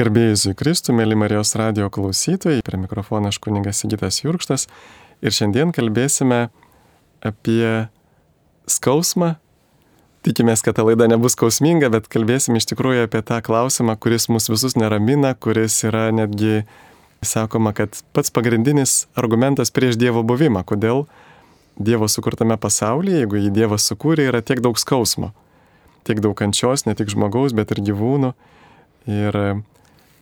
Garbėjusui Kristų, mėly Marijos radio klausytojai, prie mikrofono aš kuningas Sigitas Jurkštas ir šiandien kalbėsime apie skausmą. Tikimės, kad ta laida nebus skausminga, bet kalbėsim iš tikrųjų apie tą klausimą, kuris mus visus neramina, kuris yra netgi, sakoma, kad pats pagrindinis argumentas prieš Dievo buvimą. Kodėl Dievo sukurtame pasaulyje, jeigu jį Dievas sukūrė, yra tiek daug skausmo. Tiek daug kančios, ne tik žmogaus, bet ir gyvūnų. Ir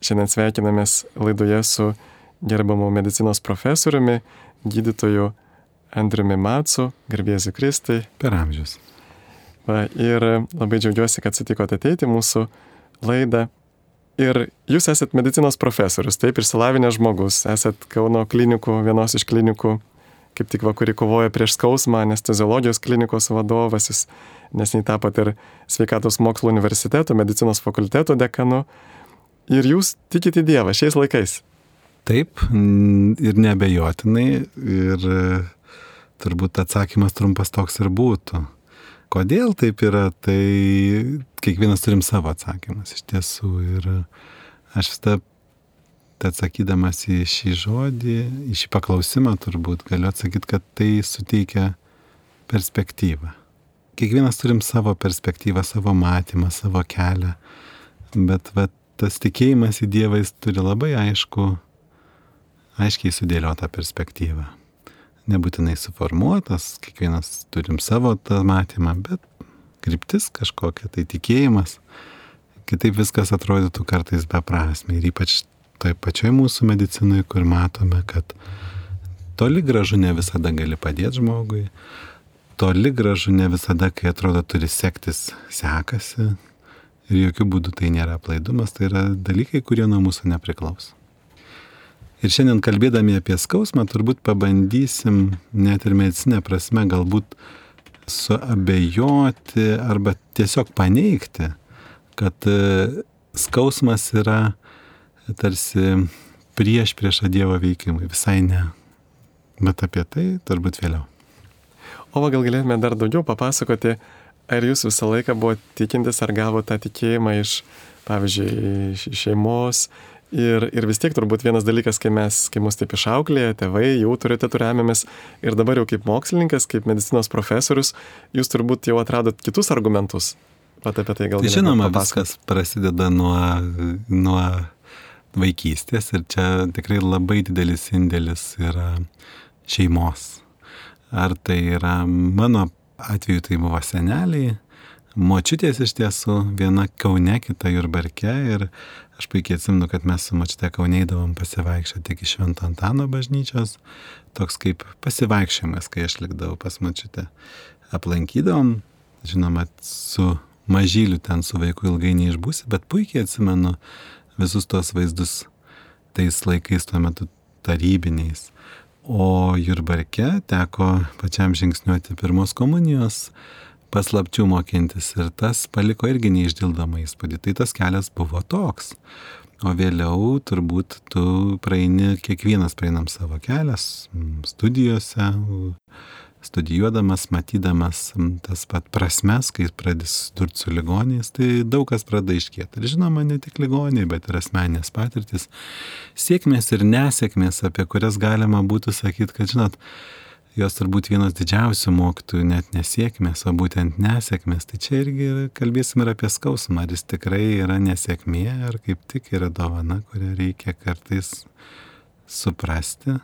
Šiandien sveikinamės laidoje su gerbamu medicinos profesoriumi, gydytoju Andriumi Matsu, garbėsiu Kristai. Per amžius. Va, ir labai džiaugiuosi, kad sutikote ateiti mūsų laidą. Ir jūs esate medicinos profesorius, taip išsilavinęs žmogus, esate Kauno klinikų, vienos iš klinikų, kaip tik va, kuri kovoja prieš skausmą, anesteziologijos klinikos vadovas, jūs nesnei tapote ir Sveikatos mokslo universiteto, medicinos fakulteto dekanu. Ir jūs tikite Dievą šiais laikais? Taip, ir nebejotinai. Ir turbūt atsakymas trumpas toks ir būtų. Kodėl taip yra, tai kiekvienas turim savo atsakymus iš tiesų. Ir aš vis tą atsakydamas į šį žodį, į šį paklausimą turbūt galiu atsakyti, kad tai suteikia perspektyvą. Kiekvienas turim savo perspektyvą, savo matymą, savo kelią. Bet vat, tas tikėjimas į Dievą jis turi labai aišku, aiškiai sudėliotą perspektyvą. Nebūtinai suformuotas, kiekvienas turim savo tą matymą, bet kryptis kažkokia, tai tikėjimas. Kitaip viskas atrodytų kartais beprasme. Ir ypač toj pačioj mūsų medicinoje, kur matome, kad toli gražu ne visada gali padėti žmogui, toli gražu ne visada, kai atrodo turi sektis, sekasi, Ir jokių būdų tai nėra aplaidumas, tai yra dalykai, kurie nuo mūsų nepriklauso. Ir šiandien kalbėdami apie skausmą, turbūt pabandysim net ir medicinė prasme galbūt suabejoti arba tiesiog paneigti, kad e, skausmas yra tarsi prieš priešą Dievo veikimui. Visai ne. Bet apie tai turbūt vėliau. O gal galėtume dar daugiau papasakoti Ar jūs visą laiką buvo tikintis, ar gavo tą tikėjimą iš, pavyzdžiui, iš šeimos? Ir, ir vis tiek turbūt vienas dalykas, kai mes, kai mus taip išauklėje, tėvai, jų autoritetų remiamės ir dabar jau kaip mokslininkas, kaip medicinos profesorius, jūs turbūt jau atradot kitus argumentus. Pat apie tai gal galite. Žinoma, viskas prasideda nuo, nuo vaikystės ir čia tikrai labai didelis indėlis yra šeimos. Ar tai yra mano atveju tai buvo seneliai, močiutės iš tiesų, viena Kaune, kita Jurbarke ir aš puikiai atsimenu, kad mes su močiute Kauneidavom pasivaikščioti iki Švento Antano bažnyčios, toks kaip pasivaikščiojimas, kai aš likdavau pas močiutę. Aplankydavom, žinoma, su mažyliu ten su vaiku ilgai neišbūsi, bet puikiai atsimenu visus tuos vaizdus tais laikais tuo metu tarybiniais. O Jurbarke teko pačiam žingsniuoti pirmos komunijos paslapčių mokintis ir tas paliko irgi neišdildomą įspūdį. Tai tas kelias buvo toks. O vėliau turbūt tu praeini, kiekvienas praeinam savo kelias studijose, studijuodamas, matydamas tas pat prasmes, kai pradės durti su ligoniais, tai daug kas pradeda iškėti. Ir žinoma, ne tik ligoniai, bet ir asmenės patirtis, sėkmės ir nesėkmės, apie kurias galima būtų sakyti, kad, žinot, jos turbūt vienas didžiausių mokytojų net nesėkmės, o būtent nesėkmės. Tai čia irgi kalbėsim ir apie skausmą, ar jis tikrai yra nesėkmė, ar kaip tik yra dovana, kurią reikia kartais suprasti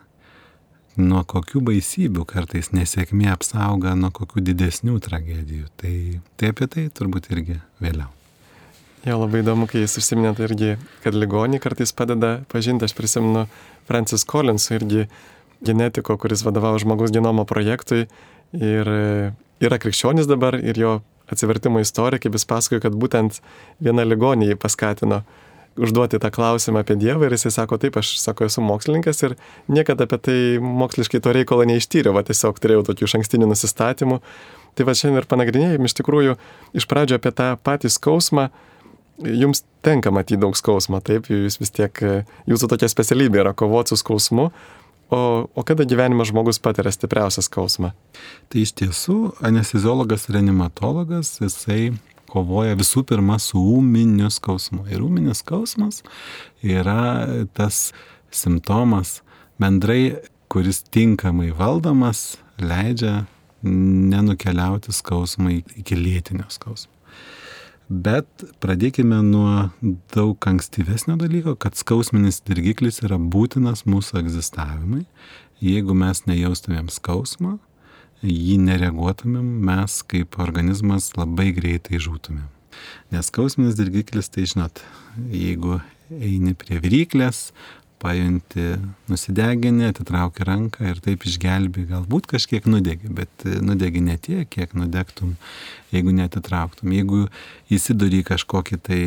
nuo kokių baisybių kartais nesėkmė apsauga nuo kokių didesnių tragedijų. Tai, tai apie tai turbūt irgi vėliau. Jo, labai įdomu, kai jūs užsiminėt irgi, kad ligonį kartais padeda pažinti, aš prisimenu Francis Collins, irgi genetiko, kuris vadovavo žmogaus genomo projektui ir yra krikščionis dabar ir jo atsivertimo istorija, kaip jis pasakojo, kad būtent viena ligonė jį paskatino užduoti tą klausimą apie Dievą ir jisai sako, taip, aš sako, esu mokslininkas ir niekada apie tai moksliškai to reikalo neištyriau, va tiesiog turėjau tokių šankstinių nusistatymų. Tai va šiandien ir panagrinėjim iš tikrųjų iš pradžio apie tą patį skausmą. Jums tenka matyti daug skausmo, taip, jūs vis tiek, jūsų tokia specialybė yra kovoti su skausmu, o, o kada gyvenime žmogus patiria stipriausią skausmą? Tai iš tiesų anesteziologas reanimatologas, jisai kovoja visų pirma su ūminiu skausmu. Ir ūminis skausmas yra tas simptomas bendrai, kuris tinkamai valdomas, leidžia nenukeliauti skausmą iki lėtinio skausmo. Bet pradėkime nuo daug ankstyvesnio dalyko, kad skausminis dirgiklis yra būtinas mūsų egzistavimui. Jeigu mes nejaustumėm skausmą, jį nereaguotumėm, mes kaip organizmas labai greitai žūtumėm. Nes skausminis dirgiklis, tai žinot, jeigu eini prie viryklės, pajunti nusideginį, atitrauki ranką ir taip išgelbi, galbūt kažkiek nudegi, bet nudegi ne tiek, kiek nudegtum, jeigu netitrauktum. Jeigu įsiduri kažkokį tai,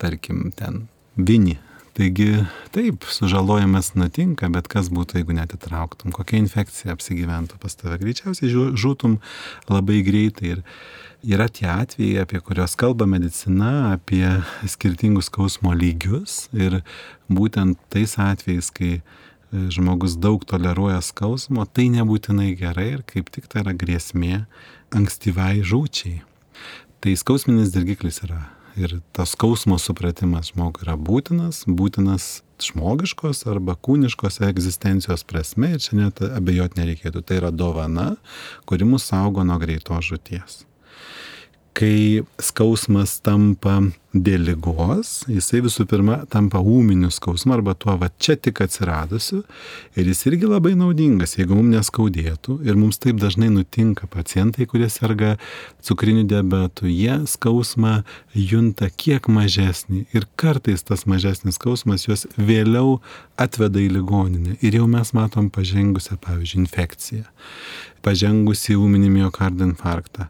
tarkim, ten vinį. Taigi taip, sužalojimas nutinka, bet kas būtų, jeigu netitrauktum, kokia infekcija apsigyventų pas tave. Greičiausiai žūtum labai greitai ir yra tie atvejai, apie kuriuos kalba medicina, apie skirtingus skausmo lygius ir būtent tais atvejais, kai e, žmogus daug toleruoja skausmo, tai nebūtinai gerai ir kaip tik tai yra grėsmė ankstyvai žūčiai. Tai skausminis dirgiklis yra ir tas skausmo supratimas žmogui yra būtinas, būtinas žmogiškos arba kūniškos egzistencijos prasme ir čia net abejot nereikėtų. Tai yra dovana, kuri mus saugo nuo greitos žūties kai skausmas tampa dėl lygos, jisai visų pirma tampa ūminiu skausmu arba tuo va čia tik atsiradusiu ir jis irgi labai naudingas, jeigu mums neskaudėtų ir mums taip dažnai nutinka pacientai, kurie serga cukriniu diabetu, jie skausmą junta kiek mažesnį ir kartais tas mažesnis skausmas juos vėliau atveda į ligoninę ir jau mes matom pažengusią, pavyzdžiui, infekciją pažengusi ūminį miocardo infarktą.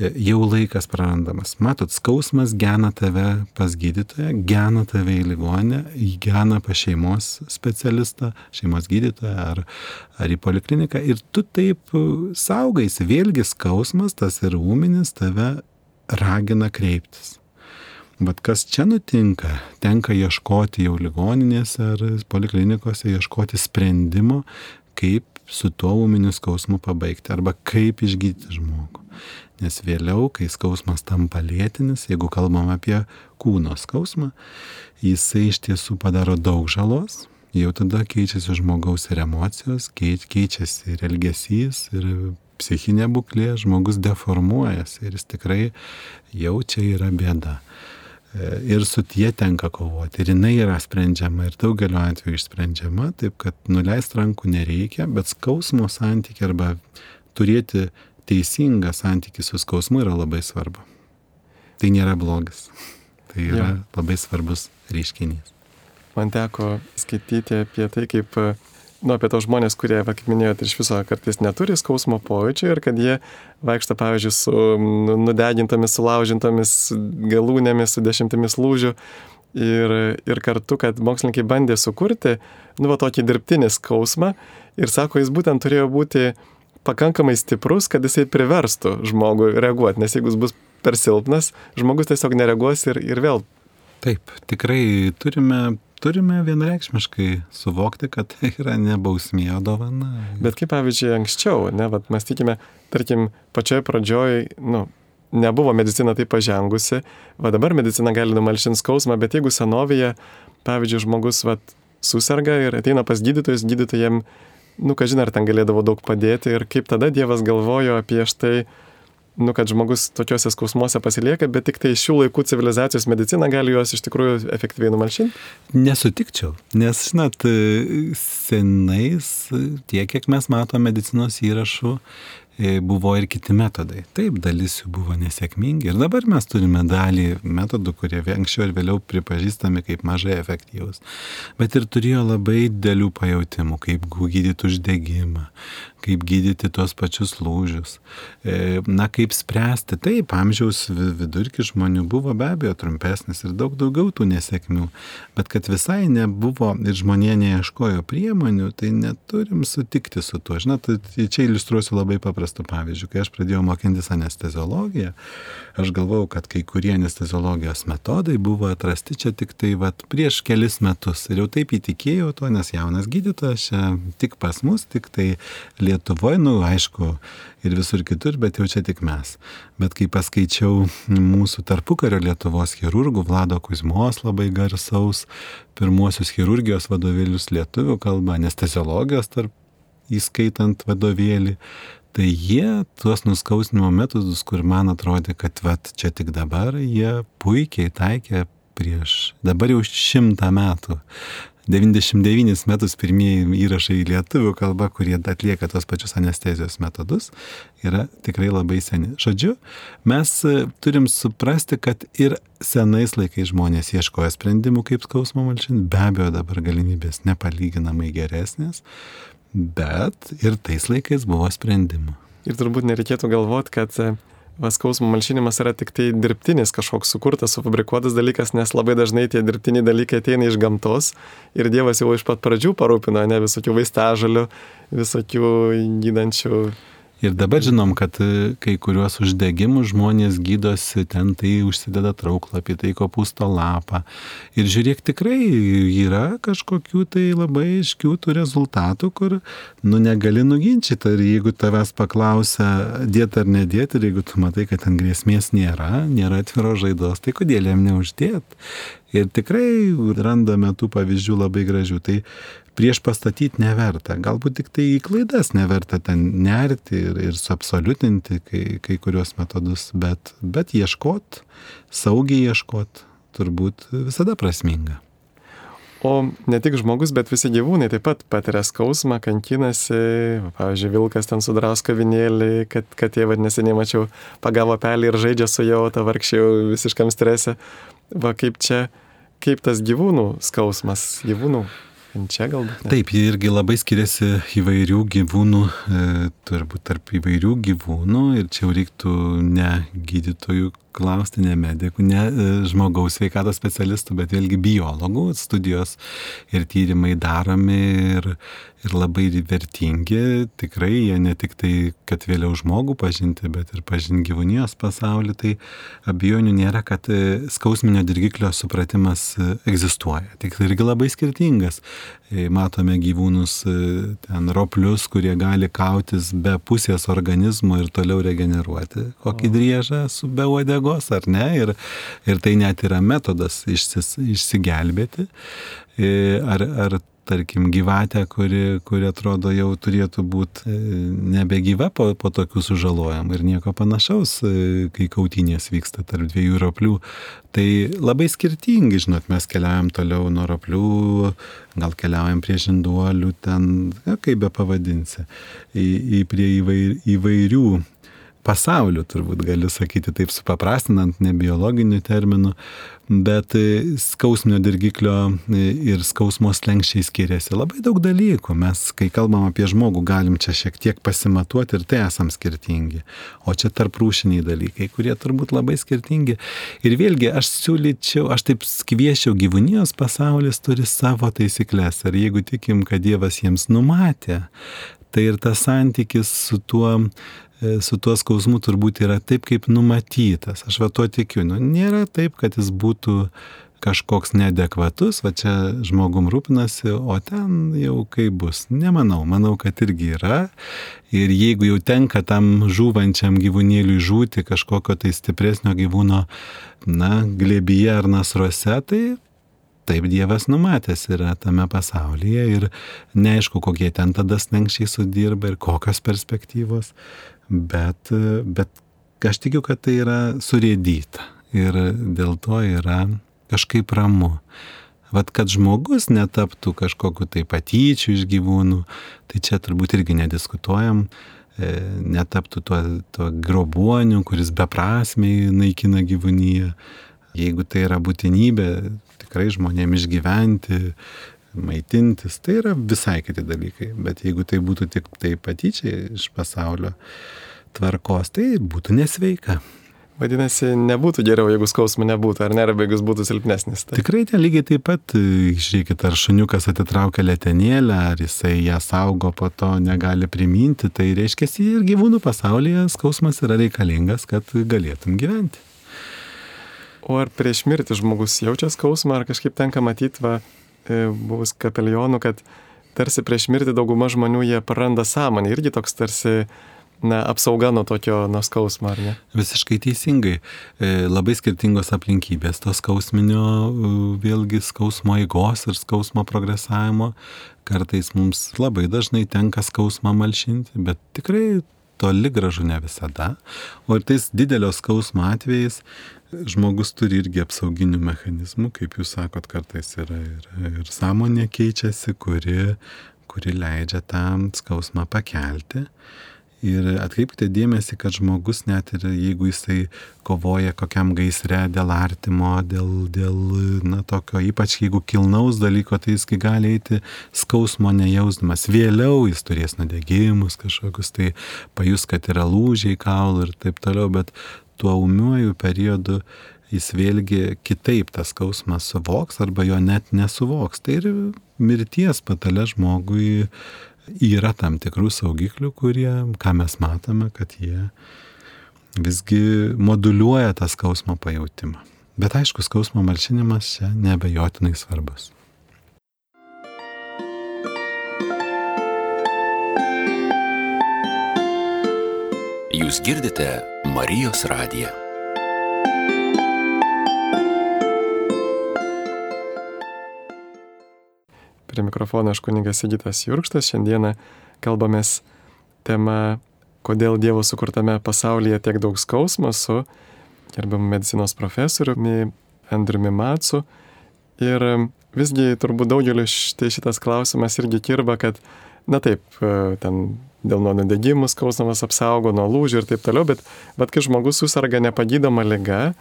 Jau laikas prarandamas. Matot, skausmas gena tave pas gydytoją, gena tave į ligonę, gena pas šeimos specialistą, šeimos gydytoją ar, ar į polikliniką ir tu taip saugaisi. Vėlgi skausmas, tas ir ūminis, tave ragina kreiptis. Bet kas čia nutinka, tenka ieškoti jau ligoninėse ar poliklinikose, ieškoti sprendimo, kaip su tuo ūminiu skausmu pabaigti arba kaip išgydyti žmogų. Nes vėliau, kai skausmas tampa lėtinis, jeigu kalbam apie kūno skausmą, jisai iš tiesų padaro daug žalos, jau tada keičiasi žmogaus ir emocijos, keičiasi ir elgesys, ir psichinė būklė, žmogus deformuojasi ir jis tikrai jau čia yra bėda. E, ir su tie tenka kovoti. Ir jinai yra sprendžiama ir daugeliu atveju išsprendžiama, taip kad nuleist rankų nereikia, bet skausmo santykiai arba turėti teisingą santykį su skausmu yra labai svarbu. Tai nėra blogas. Tai yra ja. labai svarbus reiškinys. Man teko skaityti apie tai, kaip nu, apie tos žmonės, kurie, va, kaip minėjote, iš viso kartais neturi skausmo pojūčio ir kad jie vaikšta, pavyzdžiui, su nu, nudegintomis, sulaužintomis galūnėmis, su dešimtimis lūžių. Ir, ir kartu, kad mokslininkai bandė sukurti, nu, va, tokį dirbtinį skausmą ir sako, jis būtent turėjo būti pakankamai stiprus, kad jisai priverstų žmogų reaguoti, nes jeigu jis bus per silpnas, žmogus tiesiog nereaguos ir, ir vėl. Taip, tikrai turime turime vienareikšmiškai suvokti, kad tai yra ne bausmė, o dovana. Bet kaip pavyzdžiui anksčiau, ne, vat mes tikime, tarkim, pačioje pradžioje, nu, nebuvo medicina taip pažengusi, va dabar medicina gali numalšinti skausmą, bet jeigu senovėje, pavyzdžiui, žmogus vat, susirga ir ateina pas gydytojus, gydytojams, nu, ką žinai, ar ten galėdavo daug padėti ir kaip tada Dievas galvojo apie štai, nu, kad žmogus tokiuose skausmuose pasilieka, bet tik tai šių laikų civilizacijos medicina gali juos iš tikrųjų efektyviai numalšinti? Nesutikčiau, nes, žinot, senais, tiek, kiek mes matome medicinos įrašų, E, buvo ir kiti metodai. Taip, dalis jų buvo nesėkmingi ir dabar mes turime dalį metodų, kurie anksčiau ir vėliau pripažįstami kaip mažai efektyvūs. Bet ir turėjo labai dėlių pajūtimų, kaip gydyti uždegimą, kaip gydyti tuos pačius lūžius, e, na kaip spręsti. Taip, amžiaus vidurkis žmonių buvo be abejo trumpesnis ir daug daugiau tų nesėkmių, bet kad visai nebuvo ir žmonė neieškojo priemonių, tai neturim sutikti su tuo. Žinot, čia iliustruosiu labai paprastai paprastu pavyzdžiu. Kai aš pradėjau mokintis anesteziologiją, aš galvau, kad kai kurie anesteziologijos metodai buvo atrasti čia tik tai vat, prieš kelis metus. Ir jau taip įtikėjau tuo, nes jaunas gydytojas čia tik pas mus, tik tai Lietuvoje, nu aišku, ir visur kitur, bet jau čia tik mes. Bet kai paskaičiau mūsų tarpukario Lietuvos chirurgų, Vlado Kuzmos labai garsaus, pirmuosius chirurgijos vadovėlius lietuvių kalba, anesteziologijos tarp įskaitant vadovėlį, tai jie tuos nuskausnimo metodus, kur man atrodė, kad vat, čia tik dabar, jie puikiai taikė prieš dabar jau šimtą metų. 99 metus pirmieji įrašai į lietuvių kalbą, kurie atlieka tos pačius anestezijos metodus, yra tikrai labai seni. Žodžiu, mes e, turim suprasti, kad ir senais laikais žmonės ieškojo sprendimų, kaip skausmo malšinti, be abejo dabar galimybės nepalyginamai geresnės, bet ir tais laikais buvo sprendimų. Ir turbūt nereikėtų galvoti, kad e, skausmo malšinimas yra tik tai dirbtinis kažkoks sukurtas, sufabrikuotas dalykas, nes labai dažnai tie dirbtiniai dalykai ateina iš gamtos ir Dievas jau iš pat pradžių parūpino ne visokių vaistažalių, visokių gydančių Ir dabar žinom, kad e, kai kuriuos uždegimus žmonės gydosi, ten tai užsideda trauklapį, tai kopūsto lapą. Ir žiūrėk, tikrai yra kažkokių tai labai iškių tų rezultatų, kur, nu, negali nuginčyti. Ir jeigu tavęs paklausia, dėt ar nedėt, ir jeigu tu matai, kad ten grėsmės nėra, nėra atviro žaidos, tai kodėl jam neuždėt? Ir tikrai randame tų pavyzdžių labai gražių. Tai prieš pastatyti neverta. Galbūt tik tai į klaidas neverta ten nerti ir, ir suabsoliutinti kai, kai kurios metodus, bet, bet ieškot, saugiai ieškot, turbūt visada prasminga. O ne tik žmogus, bet visi gyvūnai taip pat patiria skausmą, kankinasi. Pavyzdžiui, vilkas ten sudraus kavinėlį, kad, kad jie vadinasi, nemačiau, pagavo pelį ir žaidžia su jau, ta vargšė jau visiškam strese. Va kaip čia, kaip tas gyvūnų skausmas, gyvūnų Čia galbūt. Ne. Taip, jie irgi labai skiriasi įvairių gyvūnų, e, turbūt tarp įvairių gyvūnų ir čia jau reiktų ne gydytojų klausti ne medikų, ne e, žmogaus sveikatos specialistų, bet vėlgi biologų studijos ir tyrimai daromi ir, ir labai vertingi. Tikrai jie ne tik tai, kad vėliau žmogų pažinti, bet ir pažinti gyvūnijos pasaulį. Tai abejonių nėra, kad e, skausminio dirgiklio supratimas e, egzistuoja. Tik tai irgi labai skirtingas. Matome gyvūnus ten roplius, kurie gali kautis be pusės organizmo ir toliau regeneruoti. Kokį driežą su be uodegos ar ne? Ir, ir tai net yra metodas išsis, išsigelbėti. E, ar, ar tarkim, gyvatę, kuri, kuri atrodo jau turėtų būti e, nebegyva po, po tokių sužalojimų ir nieko panašaus, e, kai kautynės vyksta tarp dviejų roplių. Tai labai skirtingi, žinot, mes keliaujam toliau nuo roplių, gal keliaujam prie žinduolių, ten, ja, kaip be pavadinsi, į, į prie įvair, įvairių pasauliu, turbūt galiu sakyti taip supaprastinant, ne biologiniu terminu, bet e, skausminio dirgiklio e, ir skausmos lenkščiai skiriasi labai daug dalykų. Mes, kai kalbam apie žmogų, galim čia šiek tiek pasimatuoti ir tai esam skirtingi. O čia tarp rūšiniai dalykai, kurie turbūt labai skirtingi. Ir vėlgi, aš siūlyčiau, aš taip kviečiau, gyvūnijos pasaulis turi savo taisyklės. Ir jeigu tikim, kad Dievas jiems numatė, tai ir tas santykis su tuo su tuo skausmu turbūt yra taip, kaip numatytas. Aš va to tikiu. Nu, nėra taip, kad jis būtų kažkoks neadekvatus, va čia žmogum rūpinasi, o ten jau kaip bus. Nemanau, manau, kad irgi yra. Ir jeigu jau tenka tam žūvančiam gyvūnėliui žūti kažkokio tai stipresnio gyvūno, na, glėbyje ar nasruose, tai taip Dievas numatęs yra tame pasaulyje ir neaišku, kokie ten tada slengščiai sudirba ir kokios perspektyvos bet, bet aš tikiu, kad tai yra surėdyta ir dėl to yra kažkaip ramu. Vat kad žmogus netaptų kažkokiu tai patyčiu iš gyvūnų, tai čia turbūt irgi nediskutuojam, e, netaptų tuo, tuo grobuoniu, kuris beprasmiai naikina gyvūnyje. Jeigu tai yra būtinybė tikrai žmonėms išgyventi, maitintis, tai yra visai kiti dalykai. Bet jeigu tai būtų tik tai patyčiai iš pasaulio, tvarkos, tai būtų nesveika. Vadinasi, nebūtų geriau, jeigu skausmo nebūtų, ar ne, arba jeigu jis būtų silpnesnis. Tai. Tikrai ten lygiai taip pat, žiūrėkit, ar šuniukas atitraukia lėtenėlę, ar jisai ją saugo, po to negali priminti, tai reiškia, ir gyvūnų pasaulyje skausmas yra reikalingas, kad galėtum gyventi. O ar prieš mirtį žmogus jaučia skausmą, ar kažkaip tenka matyti, va, buvus kapelionų, kad tarsi prieš mirtį dauguma žmonių jie praranda sąmonę, irgi toks tarsi na, apsauga nuo tokio nuskausmo, ar ne? Visiškai teisingai. E, labai skirtingos aplinkybės to skausminio, e, vėlgi skausmo eigos ir skausmo progresavimo. Kartais mums labai dažnai tenka skausmą malšinti, bet tikrai toli gražu ne visada. O ir tais didelio skausmo atvejais žmogus turi irgi apsauginių mechanizmų, kaip jūs sakot, kartais yra ir, ir sąmonė keičiasi, kuri, kuri leidžia tą skausmą pakelti. Ir atkreipkite dėmesį, kad žmogus net ir jeigu jisai kovoja kokiam gaisre dėl artimo, dėl, dėl na, tokio, ypač jeigu kilnaus dalyko, tai jis gali eiti skausmo nejausdamas. Vėliau jis turės nudegimus kažkokius, tai pajus, kad yra lūžiai kaulų ir taip toliau, bet tuo umiuoju periodu jis vėlgi kitaip tą skausmą suvoks arba jo net nesuvoks. Tai ir mirties patale žmogui yra tam tikrų saugiklių, kurie, ką mes matome, kad jie visgi moduliuoja tą skausmo pajūtimą. Bet aišku, skausmo malšinimas čia nebejotinai svarbus. Jūs girdite Marijos radiją. Prie mikrofono aš kuningas Sigitas Jurkštas. Šiandieną kalbamės tema, kodėl Dievo sukurtame pasaulyje tiek daug skausmo su gerbiamu medicinos profesoriumi Andriumi Matsu. Ir visgi turbūt daugeliu štai šitas klausimas irgi kirba, kad, na taip, ten dėl nuo nudegimų skausmas apsaugo, nuo lūžių ir taip toliau, bet, bet kai žmogus susirga nepagydoma lyga,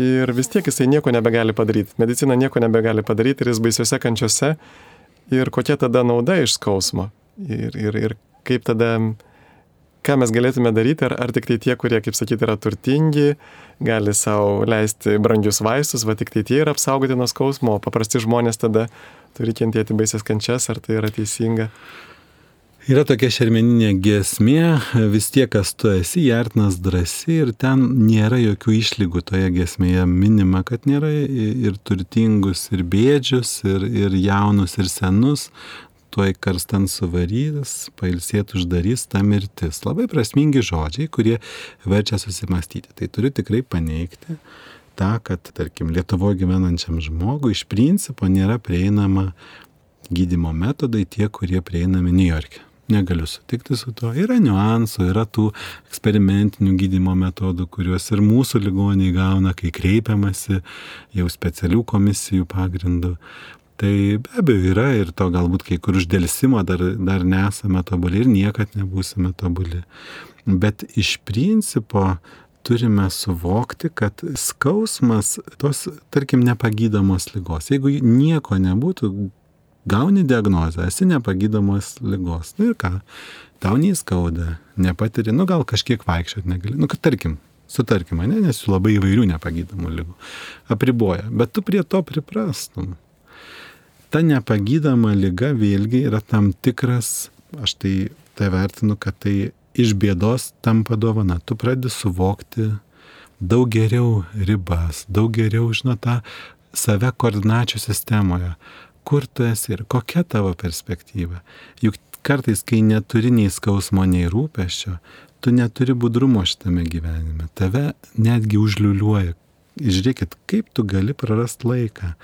ir vis tiek jisai nieko nebegali padaryti. Medicina nieko nebegali padaryti ir jis baisiuose kančiuose. Ir kokia tada nauda iš skausmo? Ir, ir, ir kaip tada, ką mes galėtume daryti, ar, ar tik tai tie, kurie, kaip sakyti, yra turtingi, gali savo leisti brangius vaistus, va tik tai tie yra apsaugoti nuo skausmo, o paprasti žmonės tada turi kentėti baisės kančias, ar tai yra teisinga? Yra tokia šermeninė giesmė, vis tiek, kas tu esi, jartinas drasi ir ten nėra jokių išlygų toje giesmėje minima, kad nėra ir turtingus, ir bėdžius, ir, ir jaunus, ir senus, tuoj karstan suvarys, pailsėt uždarys ta mirtis. Labai prasmingi žodžiai, kurie verčia susimastyti. Tai turiu tikrai paneigti tą, kad, tarkim, Lietuvoje gyvenančiam žmogui iš principo nėra prieinama gydimo metodai tie, kurie prieinami New York'e negaliu sutikti su tuo. Yra niuansų, yra tų eksperimentinių gydimo metodų, kuriuos ir mūsų ligoniai gauna, kai kreipiamasi jau specialių komisijų pagrindų. Tai be abejo yra ir to galbūt kai kur uždėlsimo dar, dar nesame tobuli ir niekad nebūsime tobuli. Bet iš principo turime suvokti, kad skausmas tos, tarkim, nepagydamos lygos, jeigu nieko nebūtų, gauni diagnozę, esi nepagydomos lygos. Nu ir ką, tau neįskauda, nepatiri, nu gal kažkiek vaikščioti negali. Nu, kad tarkim, sutarkim, ne, nes jų labai įvairių nepagydomų lygų. Apriboja, bet tu prie to priprastum. Ta nepagydama lyga vėlgi yra tam tikras, aš tai tai vertinu, kad tai iš bėdos tampa dovana. Tu pradedi suvokti daug geriau ribas, daug geriau, žinot, tą save koordinačių sistemoje kur tu esi ir kokia tavo perspektyva. Juk kartais, kai neturi nei skausmo, nei rūpeščio, tu neturi budrumo šitame gyvenime. Tave netgi užliuliuoja. Žiūrėkit, kaip tu gali prarasti laiką.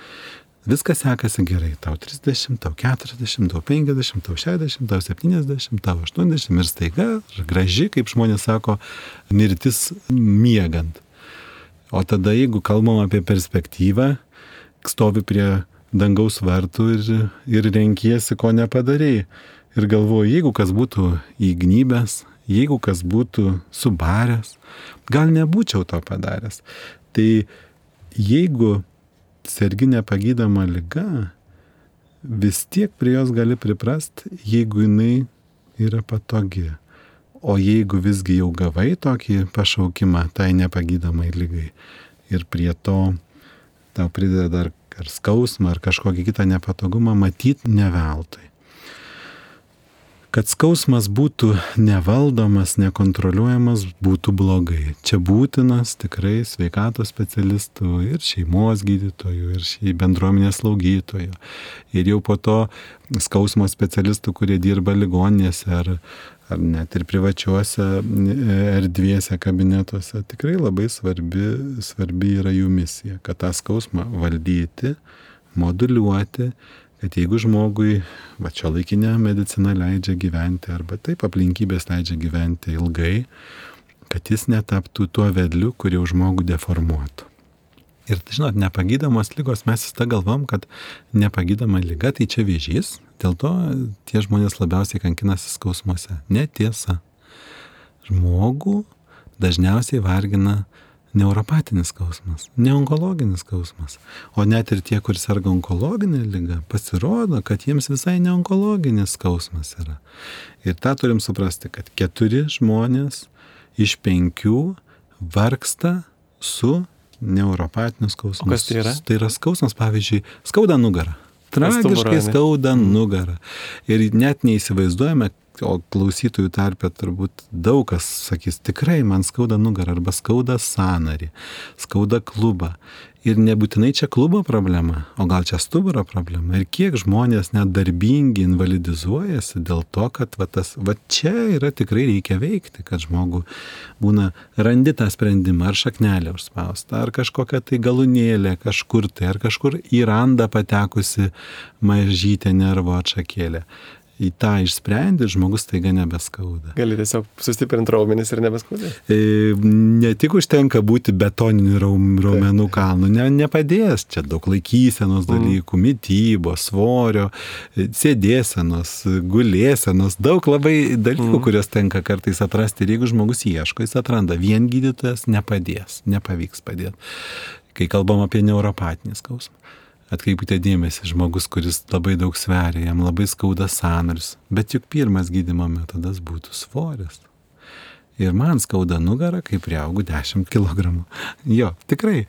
Viskas sekasi gerai. Tau 30, tau 40, tau 50, tau 60, tau 70, tau 80 ir staiga, graži, kaip žmonės sako, mirtis miegant. O tada, jeigu kalbam apie perspektyvą, stovi prie dangaus vartų ir, ir renkiesi, ko nepadarėjai. Ir galvoju, jeigu kas būtų įgnybęs, jeigu kas būtų subaręs, gal nebūčiau to padaręs. Tai jeigu sergi nepagydama lyga, vis tiek prie jos gali priprast, jeigu jinai yra patogi. o jeigu visgi jau gavai tokį pašaukimą tai nepagydomai lygai ir prie to tau prideda dar ar skausmą, ar kažkokį kitą nepatogumą, matyt ne veltui. Kad skausmas būtų nevaldomas, nekontroliuojamas, būtų blogai. Čia būtinas tikrai sveikatos specialistų ir šeimos gydytojų, ir bendruomenės slaugytojų. Ir jau po to skausmo specialistų, kurie dirba ligoninėse ar, ar net ir privačiuose e, erdvėse, kabinetuose. Tikrai labai svarbi, svarbi yra jų misija, kad tą skausmą valdyti, moduliuoti kad jeigu žmogui, va čia laikinė medicina leidžia gyventi, arba taip aplinkybės leidžia gyventi ilgai, kad jis netaptų tuo vedliu, kurį žmogų deformuotų. Ir, žinot, nepagydamos lygos, mes visada galvom, kad nepagydoma lyga tai čia vėžys, dėl to tie žmonės labiausiai kankinasi skausmuose. Netiesa. Žmogų dažniausiai vargina neuropatinis skausmas, neonkologinis skausmas. O net ir tie, kur serga onkologinė lyga, pasirodo, kad jiems visai neonkologinis skausmas yra. Ir tą turim suprasti, kad keturi žmonės iš penkių vargsta su neuropatiniu skausmu. O kas tai yra? Tai yra skausmas, pavyzdžiui, skauda nugarą. Tragiškai skauda nugarą. Ir net neįsivaizduojame, o klausytojų tarpe turbūt daug kas sakys, tikrai man skauda nugarą arba skauda sanarį, skauda klubą. Ir nebūtinai čia klubo problema, o gal čia stuburo problema. Ir kiek žmonės net darbingi invalidizuojasi dėl to, kad va, tas, va čia yra tikrai reikia veikti, kad žmogų būna randi tą sprendimą, ar šaknelę užspaustą, ar kažkokią tai galūnėlę kažkur tai, ar kažkur į randą patekusi mažytė nervo atšakėlė į tą išsprendi, žmogus taiga nebeskauda. Gali tiesiog sustiprinti raumenis ir nebeskauda. E, ne tik užtenka būti betoniniu raumenų kalnu, ne, nepadės. Čia daug laikysenos mhm. dalykų, mm. mytybos, svorio, e, sėdėsenos, gulėsenos, daug labai dalykų, mm. kuriuos tenka kartais atrasti. Ir jeigu žmogus ieško, jis atranda, vien gydytojas nepadės, nepavyks padėti. Kai kalbam apie neuropatinį skausmą atkreipkite dėmesį, žmogus, kuris labai daug sveria, jam labai skauda sąnarius, bet juk pirmas gydimo metodas būtų svoris. Ir man skauda nugarą, kai prieaugu 10 kg. Jo, tikrai.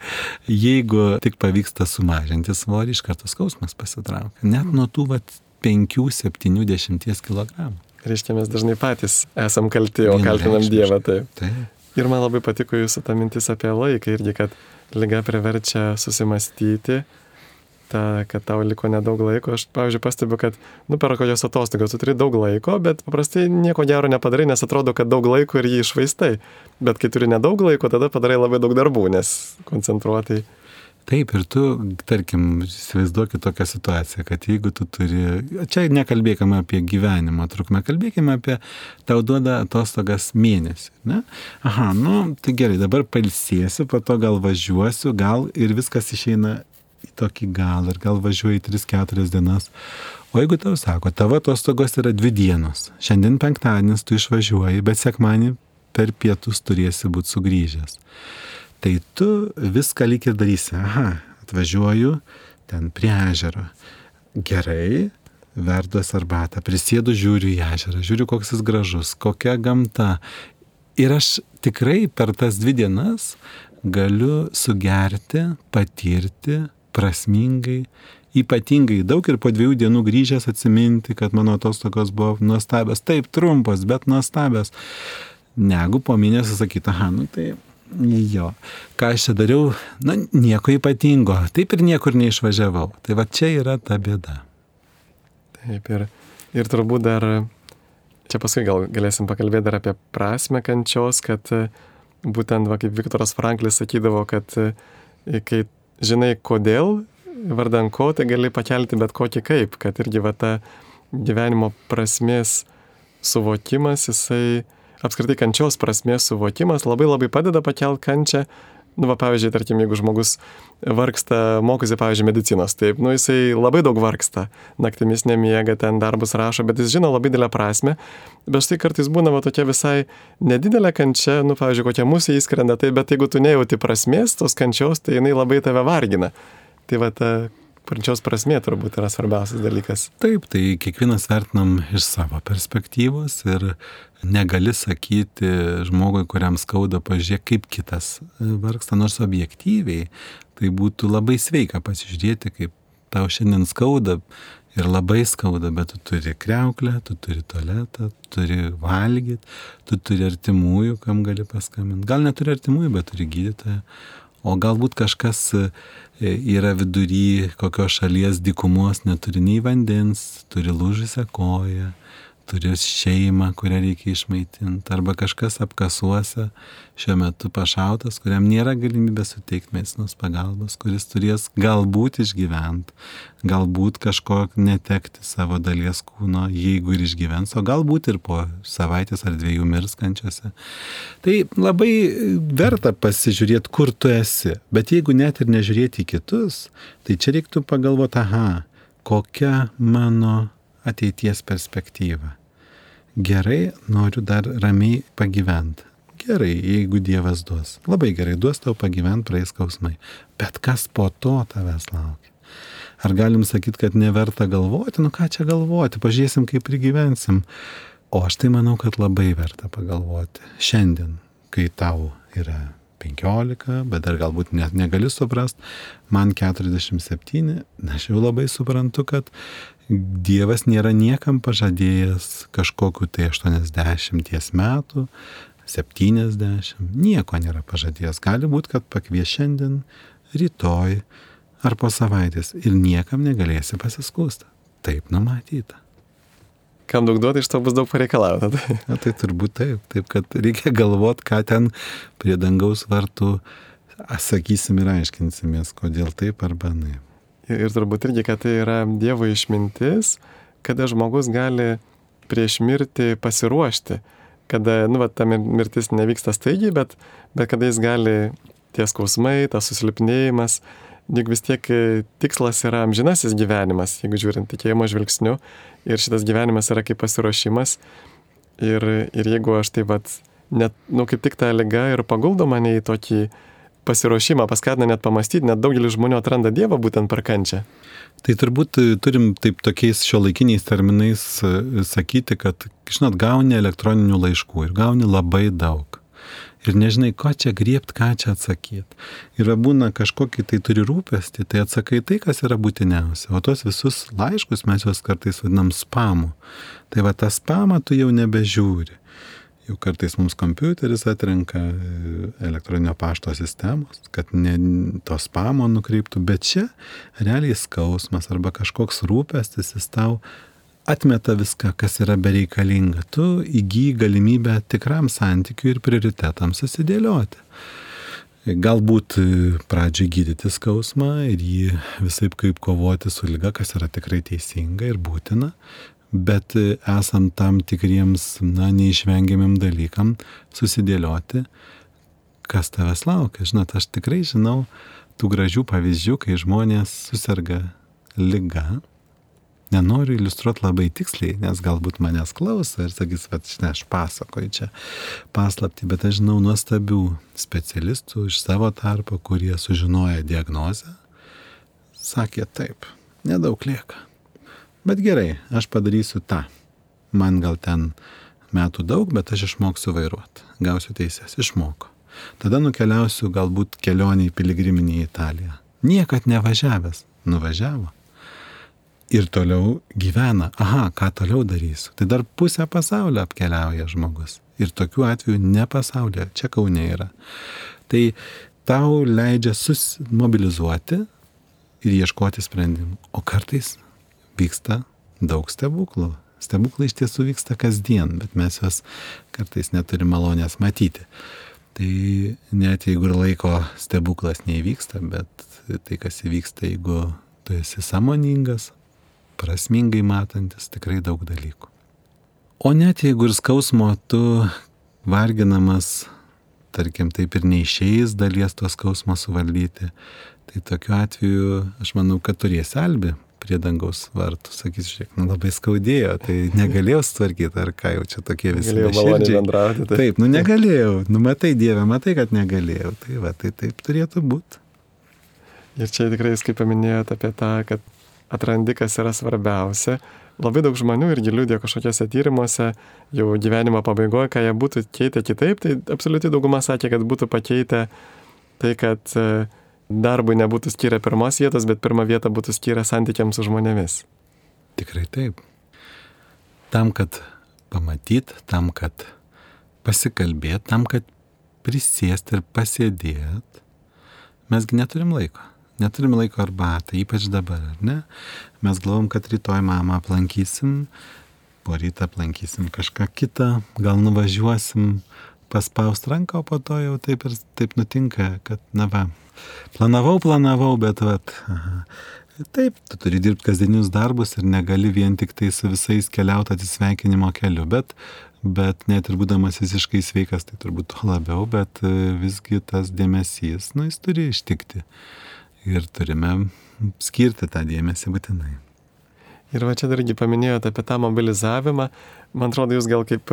Jeigu tik pavyksta sumažinti svorį, iš karto skausmas pasitraukia. Net nuo tų vat, 5-70 kg. Reiškia, mes dažnai patys esam kalti, o kaltinam Dievą. Taip. taip. Ir man labai patiko jūsų ta mintis apie laiką irgi, kad lyga priverčia susimastyti, ta, kad tau liko nedaug laiko. Aš, pavyzdžiui, pastebiu, kad, nu, per kokios atostogas tu turi daug laiko, bet paprastai nieko gero nepadarai, nes atrodo, kad daug laiko ir jį išvaistai. Bet kai turi nedaug laiko, tada padarai labai daug darbų, nes koncentruotai. Taip, ir tu, tarkim, įsivaizduokit tokią situaciją, kad jeigu tu turi, čia nekalbėkime apie gyvenimo trukmę, kalbėkime apie tau duoda atostogas mėnesį, ne? Aha, nu, tai gerai, dabar palsėsiu, po to gal važiuosiu, gal ir viskas išeina į tokį galą ir gal važiuoji 3-4 dienas. O jeigu tau sako, tavo atostogos yra dvi dienos, šiandien penktadienis tu išvažiuoji, bet sekmanį per pietus turėsi būti sugrįžęs. Tai tu viską lyg ir darysi, aha, atvažiuoju ten prie ežero. Gerai, verduos arbatą, prisėdu, žiūriu į ežerą, žiūriu, koks jis gražus, kokia gamta. Ir aš tikrai per tas dvi dienas galiu sugerti, patirti prasmingai, ypatingai daug ir po dviejų dienų grįžęs atsiminti, kad mano atostogos buvo nuostabios, taip trumpos, bet nuostabios, negu po mėnesio sakyti, aha, nu tai jo, ką aš čia dariau, na nieko ypatingo, taip ir niekur neišvažiavau. Tai va čia yra ta bėda. Taip ir, ir turbūt dar, čia paskui gal galėsim pakalbėti dar apie prasme kančios, kad būtent, va, kaip Viktoras Franklis sakydavo, kad kai žinai kodėl, vardan ko, tai gali pakelti bet kokį kaip, kad irgi va ta gyvenimo prasmės suvokimas, jisai apskritai kančios prasmės suvokimas labai labai padeda pakelti kančią Nu, va, pavyzdžiui, tarkim, jeigu žmogus vargsta, mokosi, pavyzdžiui, medicinos, taip, nu, jisai labai daug vargsta, naktimis nemiega, ten darbus rašo, bet jis žino labai didelę prasme, bet štai kartais būna va tokia visai nedidelė kančia, nu, pavyzdžiui, kokia mūsų įskrenda, tai, bet jeigu tu nejauti prasmės tos kančios, tai jinai labai tave vargina. Tai va ta pradžios prasmė turbūt yra svarbiausias dalykas. Taip, tai kiekvienas vertinam iš savo perspektyvos ir negali sakyti žmogui, kuriam skauda, pažiūrėk, kaip kitas vargsta, nors objektyviai. Tai būtų labai sveika pasižiūrėti, kaip tau šiandien skauda ir labai skauda, bet tu turi kreuklę, tu turi tualetą, tu turi valgyti, tu turi artimųjų, kam gali paskambinti. Gal neturi artimųjų, bet turi gydytoją. O galbūt kažkas e, yra vidury kokios šalies dikumos, neturi nei vandens, turi lūžusią koją, turi šeimą, kurią reikia išmaitinti, arba kažkas apkasuose šiuo metu pašautas, kuriam nėra galimybės suteikti medicinos pagalbos, kuris turės galbūt išgyventi, galbūt kažko netekti savo dalies kūno, jeigu ir išgyvens, o galbūt ir po savaitės ar dviejų mirskančiose. Tai labai verta pasižiūrėti, kur tu esi, bet jeigu net ir nežiūrėti į kitus, tai čia reiktų pagalvoti, aha, kokia mano ateities perspektyvą. Gerai, noriu dar ramiai pagyventi. Gerai, jeigu Dievas duos. Labai gerai, duos tau pagyventi praeis skausmai. Bet kas po to tavęs laukia? Ar galim sakyti, kad neverta galvoti? Nu ką čia galvoti, pažiūrėsim, kaip prigyvensim. O aš tai manau, kad labai verta pagalvoti. Šiandien, kai tau yra 15, bet dar galbūt net negali suprast, man 47, aš jau labai suprantu, kad Dievas nėra niekam pažadėjęs kažkokiu tai 80 metų, 70, nieko nėra pažadėjęs. Gali būti, kad pakvies šiandien, rytoj ar po savaitės ir niekam negalėsi pasiskūsti. Taip numatyta. Kam daug duoti, iš to bus daug pareikalauta. Na, tai turbūt taip, taip, kad reikia galvot, ką ten prie dangaus vartų sakysim ir aiškinsimės, kodėl taip arba ne. Ir turbūt irgi, kad tai yra Dievo išmintis, kada žmogus gali prieš mirtį pasiruošti, kada, nu, va, ta mirtis nevyksta staigiai, bet, bet kada jis gali tie skausmai, tas susilpnėjimas, juk vis tiek tikslas yra amžinasis gyvenimas, jeigu žiūrint tikėjimo žvilgsniu, ir šitas gyvenimas yra kaip pasiruošimas, ir, ir jeigu aš taip pat, net, nu, kaip tik ta lyga ir paguldo mane į tokį pasiruošimą, paskatina net pamastyti, net daugelis žmonių atranda Dievą būtent per kančią. Tai turbūt e, turim taip tokiais šio laikiniais terminais e, sakyti, kad, žinot, gauni elektroninių laiškų ir gauni labai daug. Ir nežinai, ko čia griebti, ką čia atsakyti. Ir būna kažkokį tai turi rūpestį, tai atsakai tai, kas yra būtiniausia. O tos visus laiškus mes juos kartais vadinam spamu. Tai va tą spamą tu jau nebežiūri. Jau kartais mums kompiuteris atrenka e, elektroninio pašto sistemos, kad ne to spamo nukreiptų, bet čia realiai skausmas arba kažkoks rūpestis jis tau atmeta viską, kas yra bereikalinga. Tu įgyji galimybę tikram santykiui ir prioritetams susidėlioti. Galbūt e, pradžiai gydyti skausmą ir jį visai kaip kovoti su lyga, kas yra tikrai teisinga ir būtina, bet e, esant tam tikriems, na, neišvengiamim dalykam susidėlioti, kas tavęs laukia. Žinot, aš tikrai žinau tų gražių pavyzdžių, kai žmonės susirga lyga. Nenoriu iliustruoti labai tiksliai, nes galbūt manęs klauso ir sakys, kad žinai, aš pasakoju čia paslapti, bet aš žinau nuostabių specialistų iš savo tarpo, kurie sužinoja diagnozę, sakė taip, nedaug lieka Bet gerai, aš padarysiu tą. Man gal ten metų daug, bet aš išmoksiu vairuoti. Gausiu teisės, išmoko. Tada nukeliausiu galbūt kelionį į piligriminį į Italiją. Niekad nevažiavęs, nuvažiavo. Ir toliau gyvena. Aha, ką toliau darysiu? Tai dar pusę pasaulio apkeliauja žmogus. Ir tokių atvejų ne pasaulyje, čia kaunė yra. Tai tau leidžia susimobilizuoti ir ieškoti sprendimų. O kartais vyksta daug stebuklų. Stebuklai iš tiesų vyksta kasdien, bet mes juos kartais neturime malonės matyti. Tai net jeigu ir laiko stebuklas neįvyksta, bet tai, kas įvyksta, jeigu tu esi samoningas, prasmingai matantis, tikrai daug dalykų. O net jeigu ir skausmo tu varginamas, tarkim, taip ir neišėjęs dalies to skausmo suvaldyti, tai tokiu atveju aš manau, kad turėsi albi prie dangaus vartų, sakys, žiūrėk, nu labai skaudėjo, tai negalėjau sutvarkyti, ar ką jau čia tokie visi. Negalėjau maloniai bendrauti. Tai. Taip, nu negalėjau, nu matai Dievę, matai, kad negalėjau, tai va, tai taip turėtų būti. Ir čia tikrai kaip paminėjote apie tą, kad atrandi, kas yra svarbiausia. Labai daug žmonių irgi liūdė kažkokiuose tyrimuose, jau gyvenimo pabaigoje, ką jie būtų keitę kitaip, tai absoliučiai dauguma sakė, kad būtų pakeitę tai, kad e, darbui nebūtų skyrę pirmos vietos, bet pirmą vietą būtų skyrę santykiams su žmonėmis. Tikrai taip. Tam, kad pamatyt, tam, kad pasikalbėt, tam, kad prisėst ir pasėdėt, mesgi neturim laiko neturim laiko arbatą, ypač dabar, ar ne? Mes galvom, kad rytoj mamą aplankysim, po rytą aplankysim kažką kitą, gal nuvažiuosim paspaust ranką, o po to jau taip ir taip nutinka, kad, na va, planavau, planavau, bet aha. Taip, tu turi dirbti kasdienius darbus ir negali vien tik tai su visais keliauti atsisveikinimo keliu, bet, bet net ir būdamas visiškai sveikas, tai turbūt to labiau, bet visgi tas dėmesys, nu, jis turi ištikti ir turime skirti tą dėmesį būtinai. Ir va čia dargi paminėjote apie tą mobilizavimą. Man atrodo, jūs gal kaip,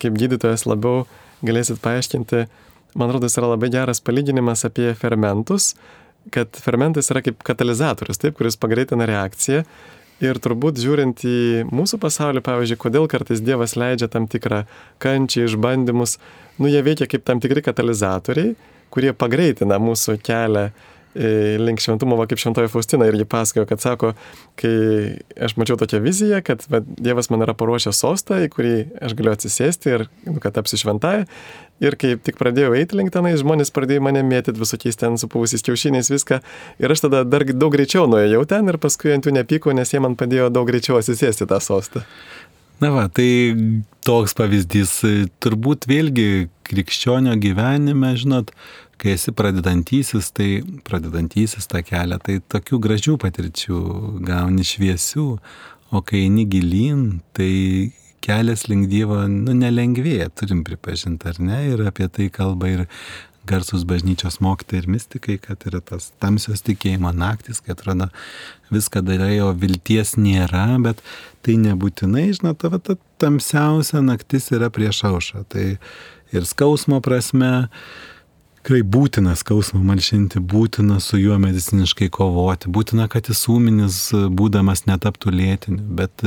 kaip gydytojas labiau galėsit paaiškinti, man atrodo, jis yra labai geras palyginimas apie fermentus, kad fermentas yra kaip katalizatorius, taip, kuris pagreitina reakciją. Ir turbūt žiūrint į mūsų pasaulį, pavyzdžiui, kodėl kartais Dievas leidžia tam tikrą kančią, išbandymus, nu jie veikia kaip tam tikri katalizatoriai, kurie pagreitina mūsų kelią link šventumo, va kaip šventoji Faustina irgi pasakojo, kad sako, kai aš mačiau tokią viziją, kad va, Dievas man yra paruošęs sostą, į kurį aš galiu atsisėsti ir nu, kad tapsiu šventąją. Ir kai tik pradėjau eiti link tenai, žmonės pradėjo mane mėtyti visokiais ten supuvusiais kiaušiniais viską. Ir aš tada dar daug greičiau nuėjau ten ir paskui ant jų nepykau, nes jie man padėjo daug greičiau atsisėsti tą sostą. Na va, tai toks pavyzdys. Turbūt vėlgi krikščionio gyvenime, žinot, kai esi pradedantysis, tai pradedantysis tą kelią, tai tokių gražių patirčių gauni šviesių, o kai eini gilin, tai kelias link Dievo, nu, nelengvėja, turim pripažinti, ar ne, ir apie tai kalba ir garsus bažnyčios mokytojai ir mystikai, kad yra tas tamsios tikėjimo naktis, kai atrodo viską darai, o vilties nėra, bet tai nebūtinai, žinot, ta, ta tamsiausia naktis yra prieš aušą. Tai ir skausmo prasme, tikrai būtina skausmą malšinti, būtina su juo mediciniškai kovoti, būtina, kad jis ūminis būdamas netaptų lėtiniu, bet,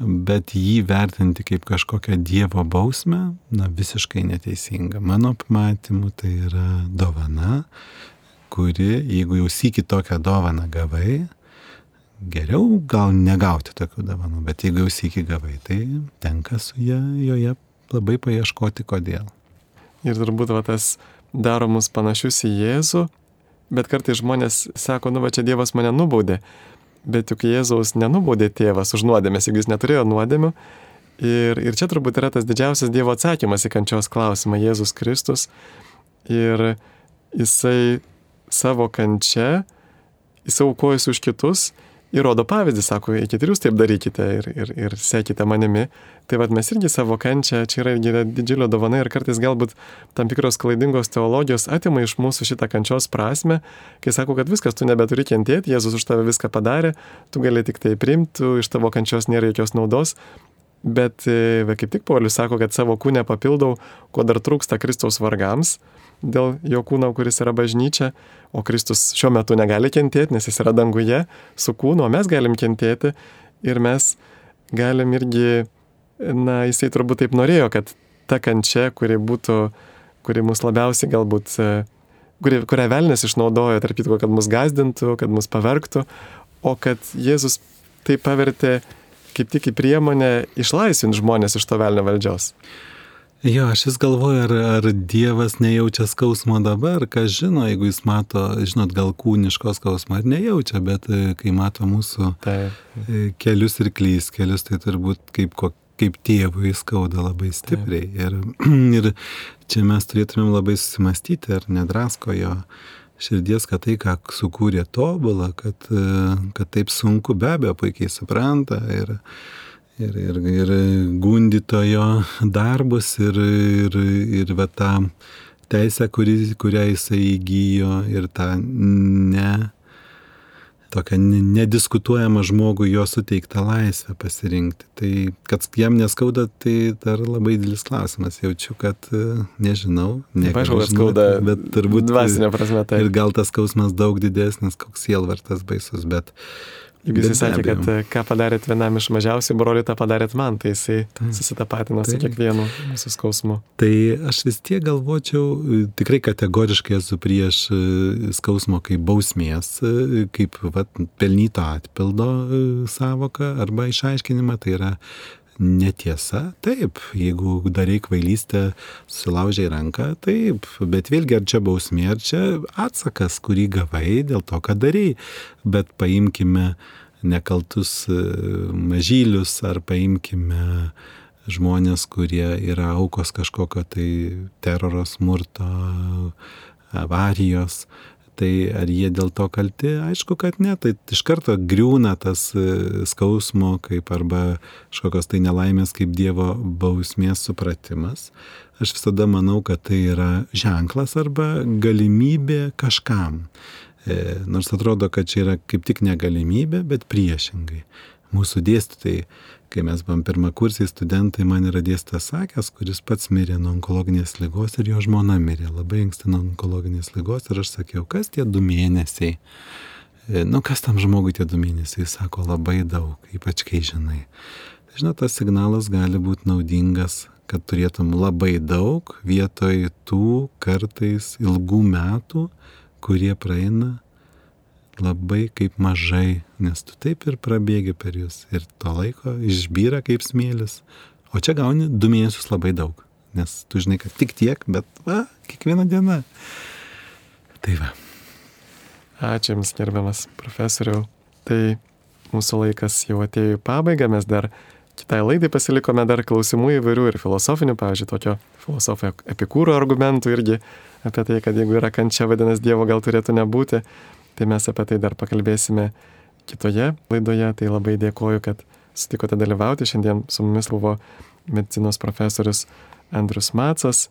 bet jį vertinti kaip kažkokią Dievo bausmę, na visiškai neteisinga. Mano pamatymu tai yra dovana, kuri, jeigu jau sėki tokią dovaną gavai, geriau gal negauti tokių dovanų, bet jeigu jau sėki gavai, tai tenka su ją, joje labai paieškoti kodėl. Ir turbūt va, tas daro mus panašius į Jėzų, bet kartai žmonės sako, nu va čia Dievas mane nubaudė, bet juk Jėzaus nenubaudė tėvas už nuodėmės, jeigu jis neturėjo nuodėmių. Ir, ir čia turbūt yra tas didžiausias Dievo atsakymas į kančios klausimą - Jėzus Kristus. Ir jisai savo kančia, jisai aukojasi už kitus ir rodo pavyzdį, sako, eikite ir jūs taip darykite ir, ir, ir sekite manimi. Tai vad mes irgi savo kančią, čia yra, yra didžiulio dovana ir kartais galbūt tam tikros klaidingos teologijos atima iš mūsų šitą kančios prasme, kai sako, kad viskas, tu nebeturi kentėti, Jėzus už tave viską padarė, tu gali tik tai primti, iš tavo kančios nėra jokios naudos. Bet e, va, kaip tik Paulius sako, kad savo kūnę papildau, ko dar trūksta Kristaus vargams dėl jo kūno, kuris yra bažnyčia, o Kristus šiuo metu negali kentėti, nes jis yra danguje su kūnu, o mes galim kentėti ir mes galim irgi, na, jisai turbūt taip norėjo, kad ta kančia, kuri būtų, kuri mus labiausiai galbūt, kuri, kurią velnės išnaudojo, tarp kitko, kad mus gazdintų, kad mus pavergtų, o kad Jėzus tai pavertė kaip tik į priemonę išlaisvinti žmonės iš to velnio valdžios. Jo, aš vis galvoju, ar, ar Dievas nejaučia skausmo dabar, kas žino, jeigu jis mato, žinot, gal kūniško skausmo, ar nejaučia, bet e, kai mato mūsų Taip. E, kelius ir klys kelius, tai turbūt kaip, kaip tėvui skauda labai stipriai. Ir, ir čia mes turėtumėm labai susimastyti, ar nedrasko jo širdies, kad tai, ką sukūrė tobulą, kad, e, kad taip sunku, be abejo, puikiai supranta. Ir, ir, ir, ir gundytojo darbus ir, ir, ir va, tą teisę, kuri, kurią jisai įgyjo ir tą ne, tokią nediskutuojamą žmogų jo suteiktą laisvę pasirinkti. Tai kad jam neskauda, tai dar labai didelis klausimas. Jaučiu, kad nežinau. Nežinau, kad skauda, bet turbūt dvasinė prasme tai. Ir gal tas skausmas daug didesnis, koks sielvartas baisus, bet Juk jisai sakė, kad e, ką padarėt vienam iš mažiausių brolių, tą padarėt man, tai jisai susitapatino su kiekvienu mūsų skausmu. Tai aš vis tiek galvočiau, e, tikrai kategoriškai esu prieš e, skausmo kaip bausmės, kaip vat, pelnyto atpildo savoką arba išaiškinimą, tai yra netiesa, taip, jeigu darai kvailystę, sulaužiai ranką, taip, bet vėlgi ar čia bausmė, ar čia atsakas, kurį gavai dėl to, ką darai, bet paimkime nekaltus e, mažylius ar paimkime žmonės, kurie yra aukos kažkokio tai teroro smurto, avarijos, Tai ar jie dėl to kalti? Aišku, kad ne. Tai iš karto griūna tas e, skausmo kaip arba kažkokios tai nelaimės kaip Dievo bausmės supratimas. Aš visada manau, kad tai yra ženklas arba galimybė kažkam. E, nors atrodo, kad čia yra kaip tik negalimybė, bet priešingai. Mūsų dėstytojai kai mes buvom pirmakursiai studentai, man yra dėstytas sakęs, kuris pats mirė nuo onkologinės lygos ir jo žmona mirė labai anksti nuo onkologinės lygos ir aš sakiau, kas tie du mėnesiai. E, nu, kas tam žmogui tie du mėnesiai, sako labai daug, ypač kai žinai. Tai žinot, tas signalas gali būti naudingas, kad turėtum labai daug vietoj tų kartais ilgų metų, kurie praeina labai kaip mažai, nes tu taip ir prabėgi per jūs ir to laiko išbyra kaip smėlis. O čia gauni du mėnesius labai daug, nes tu žinai, kad tik tiek, bet va, kiekviena diena. Tai va. Ačiū Jums, gerbiamas profesoriau. Tai mūsų laikas jau atėjo į pabaigą, mes dar kitai laidai pasilikome dar klausimų įvairių ir filosofinių, pavyzdžiui, tokio filosofo epikūro argumentų irgi apie tai, kad jeigu yra kančia, vadinasi, Dievo gal turėtų nebūti. Tai mes apie tai dar pakalbėsime kitoje laidoje. Tai labai dėkoju, kad sutikote dalyvauti. Šiandien su mumis buvo medicinos profesorius Andrius Macas,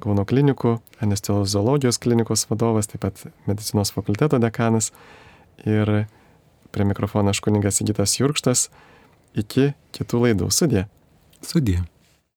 Kauno klinikų, anesteziologijos klinikos vadovas, taip pat medicinos fakulteto dekanas. Ir prie mikrofono aš kuningas Įgytas Jurkštas. Iki kitų laidų. Sudė. Sudė.